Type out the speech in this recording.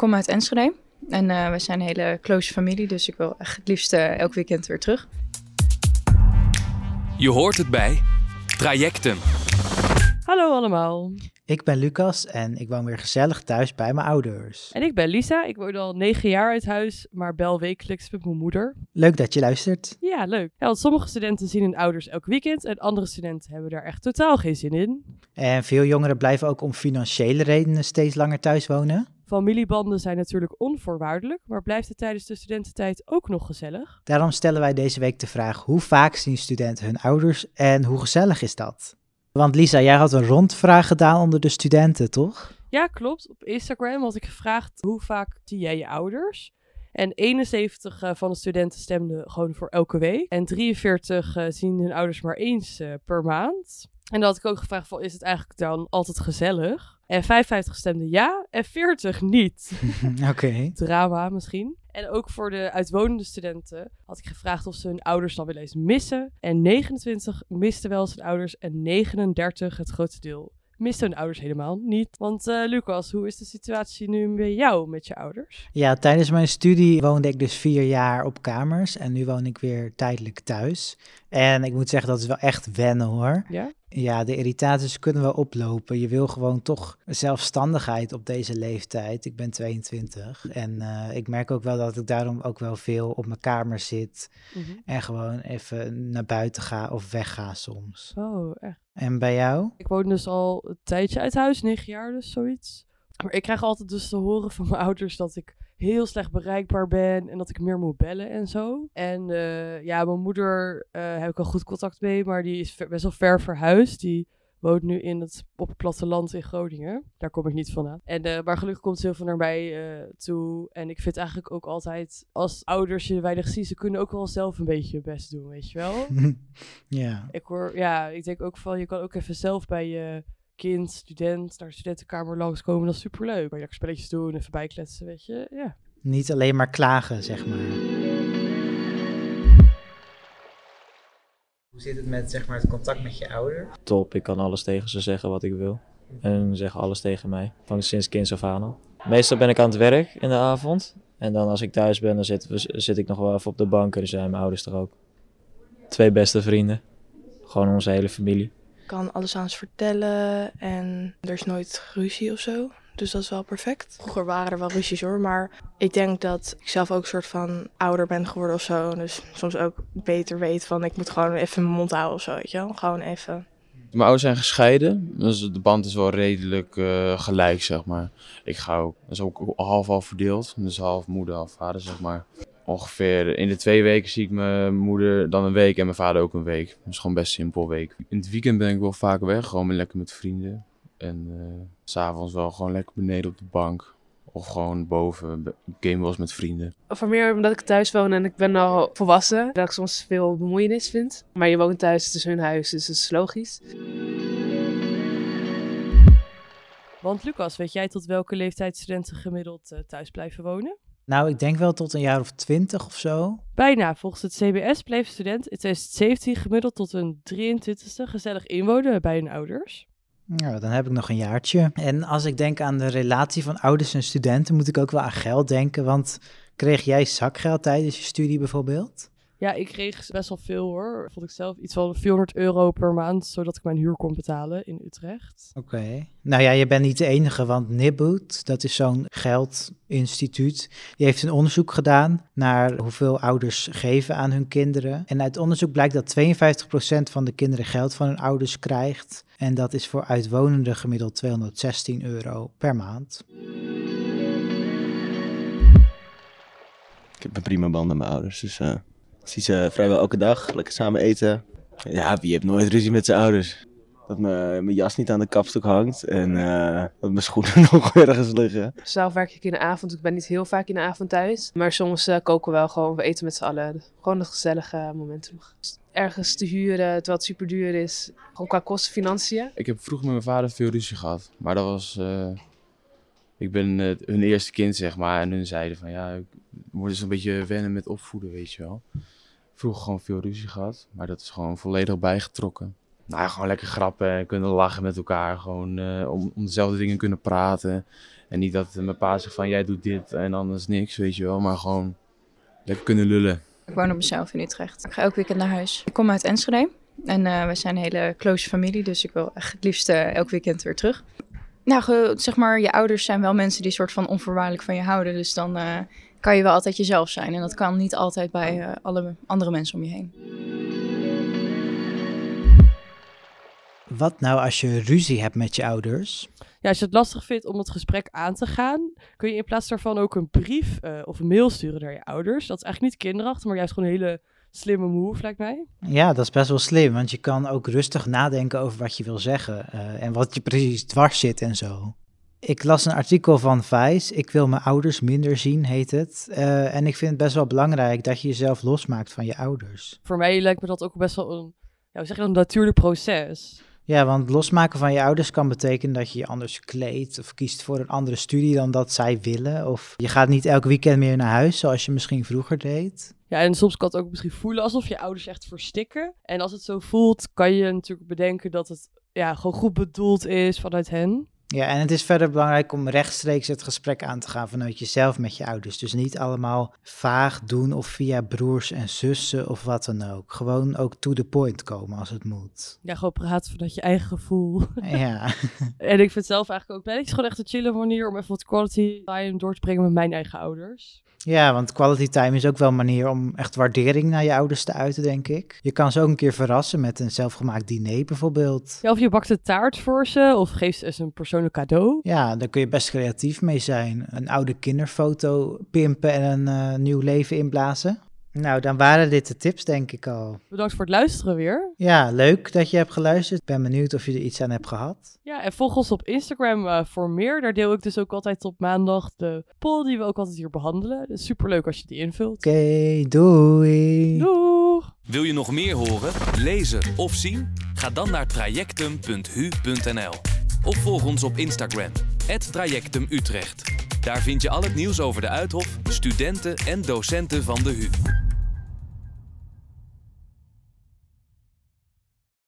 kom uit Enschede. En uh, we zijn een hele close familie, dus ik wil echt het liefst uh, elk weekend weer terug. Je hoort het bij Trajecten. Hallo allemaal. Ik ben Lucas en ik woon weer gezellig thuis bij mijn ouders. En ik ben Lisa. Ik woon al negen jaar uit huis, maar bel wekelijks met mijn moeder. Leuk dat je luistert. Ja, leuk. Ja, want sommige studenten zien hun ouders elk weekend en andere studenten hebben daar echt totaal geen zin in. En veel jongeren blijven ook om financiële redenen steeds langer thuis wonen. Familiebanden zijn natuurlijk onvoorwaardelijk, maar blijft het tijdens de studententijd ook nog gezellig? Daarom stellen wij deze week de vraag: hoe vaak zien studenten hun ouders en hoe gezellig is dat? Want Lisa, jij had een rondvraag gedaan onder de studenten, toch? Ja, klopt. Op Instagram had ik gevraagd hoe vaak zie jij je ouders? En 71 uh, van de studenten stemden gewoon voor elke week. En 43 uh, zien hun ouders maar eens uh, per maand. En dan had ik ook gevraagd: van, is het eigenlijk dan altijd gezellig? En 55 stemden ja en 40 niet. Oké. Okay. Drama misschien. En ook voor de uitwonende studenten had ik gevraagd of ze hun ouders dan wel eens missen. En 29 misten wel zijn ouders en 39, het grootste deel, misten hun ouders helemaal niet. Want uh, Lucas, hoe is de situatie nu bij jou met je ouders? Ja, tijdens mijn studie woonde ik dus vier jaar op kamers en nu woon ik weer tijdelijk thuis. En ik moet zeggen, dat is wel echt wennen hoor. Ja? Ja, de irritaties kunnen wel oplopen. Je wil gewoon toch zelfstandigheid op deze leeftijd. Ik ben 22 en uh, ik merk ook wel dat ik daarom ook wel veel op mijn kamer zit. Mm -hmm. En gewoon even naar buiten ga of wegga soms. Oh, echt? En bij jou? Ik woon dus al een tijdje uit huis, negen jaar dus, zoiets. Maar ik krijg altijd dus te horen van mijn ouders dat ik heel slecht bereikbaar ben en dat ik meer moet bellen en zo. En uh, ja, mijn moeder uh, heb ik al goed contact mee, maar die is best wel ver verhuisd. Die woont nu in het, op het platteland in Groningen. Daar kom ik niet vandaan. En, uh, maar gelukkig komt ze heel veel naar mij toe. En ik vind eigenlijk ook altijd, als ouders je weinig zien, ze kunnen ook wel zelf een beetje je best doen, weet je wel? ja. Ik hoor, ja, ik denk ook van, je kan ook even zelf bij je kind, student, naar de studentenkamer langskomen. Dat is superleuk. Kan je lekker spelletjes doen, even bijkletsen, weet je. Ja. Niet alleen maar klagen, zeg maar. Hoe zit het met zeg maar, het contact met je ouder? Top, ik kan alles tegen ze zeggen wat ik wil. En ze zeggen alles tegen mij. Van sinds kinds af aan al. Meestal ben ik aan het werk in de avond. En dan als ik thuis ben, dan zit, zit ik nog wel even op de bank. En dan zijn mijn ouders er ook. Twee beste vrienden. Gewoon onze hele familie kan alles aan ze vertellen en er is nooit ruzie of zo. Dus dat is wel perfect. Vroeger waren er wel ruzies hoor, maar ik denk dat ik zelf ook een soort van ouder ben geworden of zo. Dus soms ook beter weet van ik moet gewoon even mijn mond houden of zo, weet je wel. Gewoon even. Mijn ouders zijn gescheiden, dus de band is wel redelijk uh, gelijk, zeg maar. Ik ga ook, dat is ook half-half verdeeld, dus half moeder, half vader, zeg maar ongeveer in de twee weken zie ik mijn moeder dan een week en mijn vader ook een week. Dat is gewoon best simpel week. In het weekend ben ik wel vaak weg, gewoon lekker met vrienden. En uh, s'avonds wel gewoon lekker beneden op de bank. Of gewoon boven, game was met vrienden. Of meer omdat ik thuis woon en ik ben al volwassen. Dat ik soms veel bemoeienis vind. Maar je woont thuis, het is hun huis, dus dat is logisch. Want Lucas, weet jij tot welke leeftijd studenten gemiddeld uh, thuis blijven wonen? Nou, ik denk wel tot een jaar of twintig of zo. Bijna. Volgens het CBS bleef student in 2017 gemiddeld tot een 23ste gezellig inwonen bij hun ouders. Nou, dan heb ik nog een jaartje. En als ik denk aan de relatie van ouders en studenten, moet ik ook wel aan geld denken. Want kreeg jij zakgeld tijdens je studie bijvoorbeeld? Ja, ik kreeg best wel veel hoor. Vond ik zelf iets van 400 euro per maand, zodat ik mijn huur kon betalen in Utrecht. Oké. Okay. Nou ja, je bent niet de enige, want Nibud, dat is zo'n geldinstituut, die heeft een onderzoek gedaan naar hoeveel ouders geven aan hun kinderen. En uit onderzoek blijkt dat 52% van de kinderen geld van hun ouders krijgt. En dat is voor uitwonenden gemiddeld 216 euro per maand. Ik heb een prima band met mijn ouders, dus... Uh zie ze vrijwel elke dag, lekker samen eten. Ja, wie heeft nooit ruzie met zijn ouders? Dat mijn jas niet aan de kapstok hangt en uh, dat mijn schoenen nog ergens liggen. Zelf werk ik in de avond, ik ben niet heel vaak in de avond thuis. Maar soms uh, koken we wel gewoon, we eten met z'n allen. Gewoon een gezellige momenten. Ergens te huren, terwijl het super duur is. Gewoon qua kosten, financiën. Ik heb vroeger met mijn vader veel ruzie gehad. Maar dat was... Uh, ik ben hun eerste kind, zeg maar. En hun zeiden van, ja, ik moet eens een beetje wennen met opvoeden, weet je wel vroeger gewoon veel ruzie gehad. Maar dat is gewoon volledig bijgetrokken. Nou ja, gewoon lekker grappen en kunnen lachen met elkaar. Gewoon uh, om, om dezelfde dingen kunnen praten. En niet dat mijn pa zegt van jij doet dit en anders niks, weet je wel. Maar gewoon lekker kunnen lullen. Ik woon op mezelf in Utrecht. Ik ga elk weekend naar huis. Ik kom uit Enschede. En uh, we zijn een hele close familie, dus ik wil echt het liefst elk weekend weer terug. Nou, zeg maar, je ouders zijn wel mensen die soort van onvoorwaardelijk van je houden. Dus dan uh, kan je wel altijd jezelf zijn. En dat kan niet altijd bij alle andere mensen om je heen. Wat nou als je ruzie hebt met je ouders? Ja, als je het lastig vindt om het gesprek aan te gaan, kun je in plaats daarvan ook een brief uh, of een mail sturen naar je ouders. Dat is eigenlijk niet kinderachtig, maar juist gewoon een hele slimme move, lijkt mij. Ja, dat is best wel slim, want je kan ook rustig nadenken over wat je wil zeggen uh, en wat je precies dwars zit en zo. Ik las een artikel van Vice, Ik wil mijn ouders minder zien, heet het. Uh, en ik vind het best wel belangrijk dat je jezelf losmaakt van je ouders. Voor mij lijkt me dat ook best wel een, ja, zeg je, een natuurlijk proces. Ja, want losmaken van je ouders kan betekenen dat je je anders kleedt of kiest voor een andere studie dan dat zij willen. Of je gaat niet elk weekend meer naar huis zoals je misschien vroeger deed. Ja, en soms kan het ook misschien voelen alsof je ouders echt verstikken. En als het zo voelt, kan je natuurlijk bedenken dat het ja, gewoon goed bedoeld is vanuit hen. Ja, en het is verder belangrijk om rechtstreeks het gesprek aan te gaan vanuit jezelf met je ouders. Dus niet allemaal vaag doen of via broers en zussen of wat dan ook. Gewoon ook to the point komen als het moet. Ja, gewoon praten vanuit je eigen gevoel. Ja. en ik vind zelf eigenlijk ook, het is gewoon echt een chille manier om even wat quality time door te brengen met mijn eigen ouders. Ja, want quality time is ook wel een manier om echt waardering naar je ouders te uiten, denk ik. Je kan ze ook een keer verrassen met een zelfgemaakt diner bijvoorbeeld. Ja, of je bakt een taart voor ze of geeft ze een persoonlijk cadeau. Ja, daar kun je best creatief mee zijn. Een oude kinderfoto pimpen en een uh, nieuw leven inblazen. Nou, dan waren dit de tips, denk ik al. Bedankt voor het luisteren weer. Ja, leuk dat je hebt geluisterd. Ik ben benieuwd of je er iets aan hebt gehad. Ja, en volg ons op Instagram uh, voor meer. Daar deel ik dus ook altijd op maandag de poll die we ook altijd hier behandelen. Dus superleuk als je die invult. Oké, okay, doei. Doeg. Wil je nog meer horen, lezen of zien? Ga dan naar trajectum.hu.nl of volg ons op Instagram, @trajectumutrecht. Daar vind je al het nieuws over de Uithof, studenten en docenten van de HU.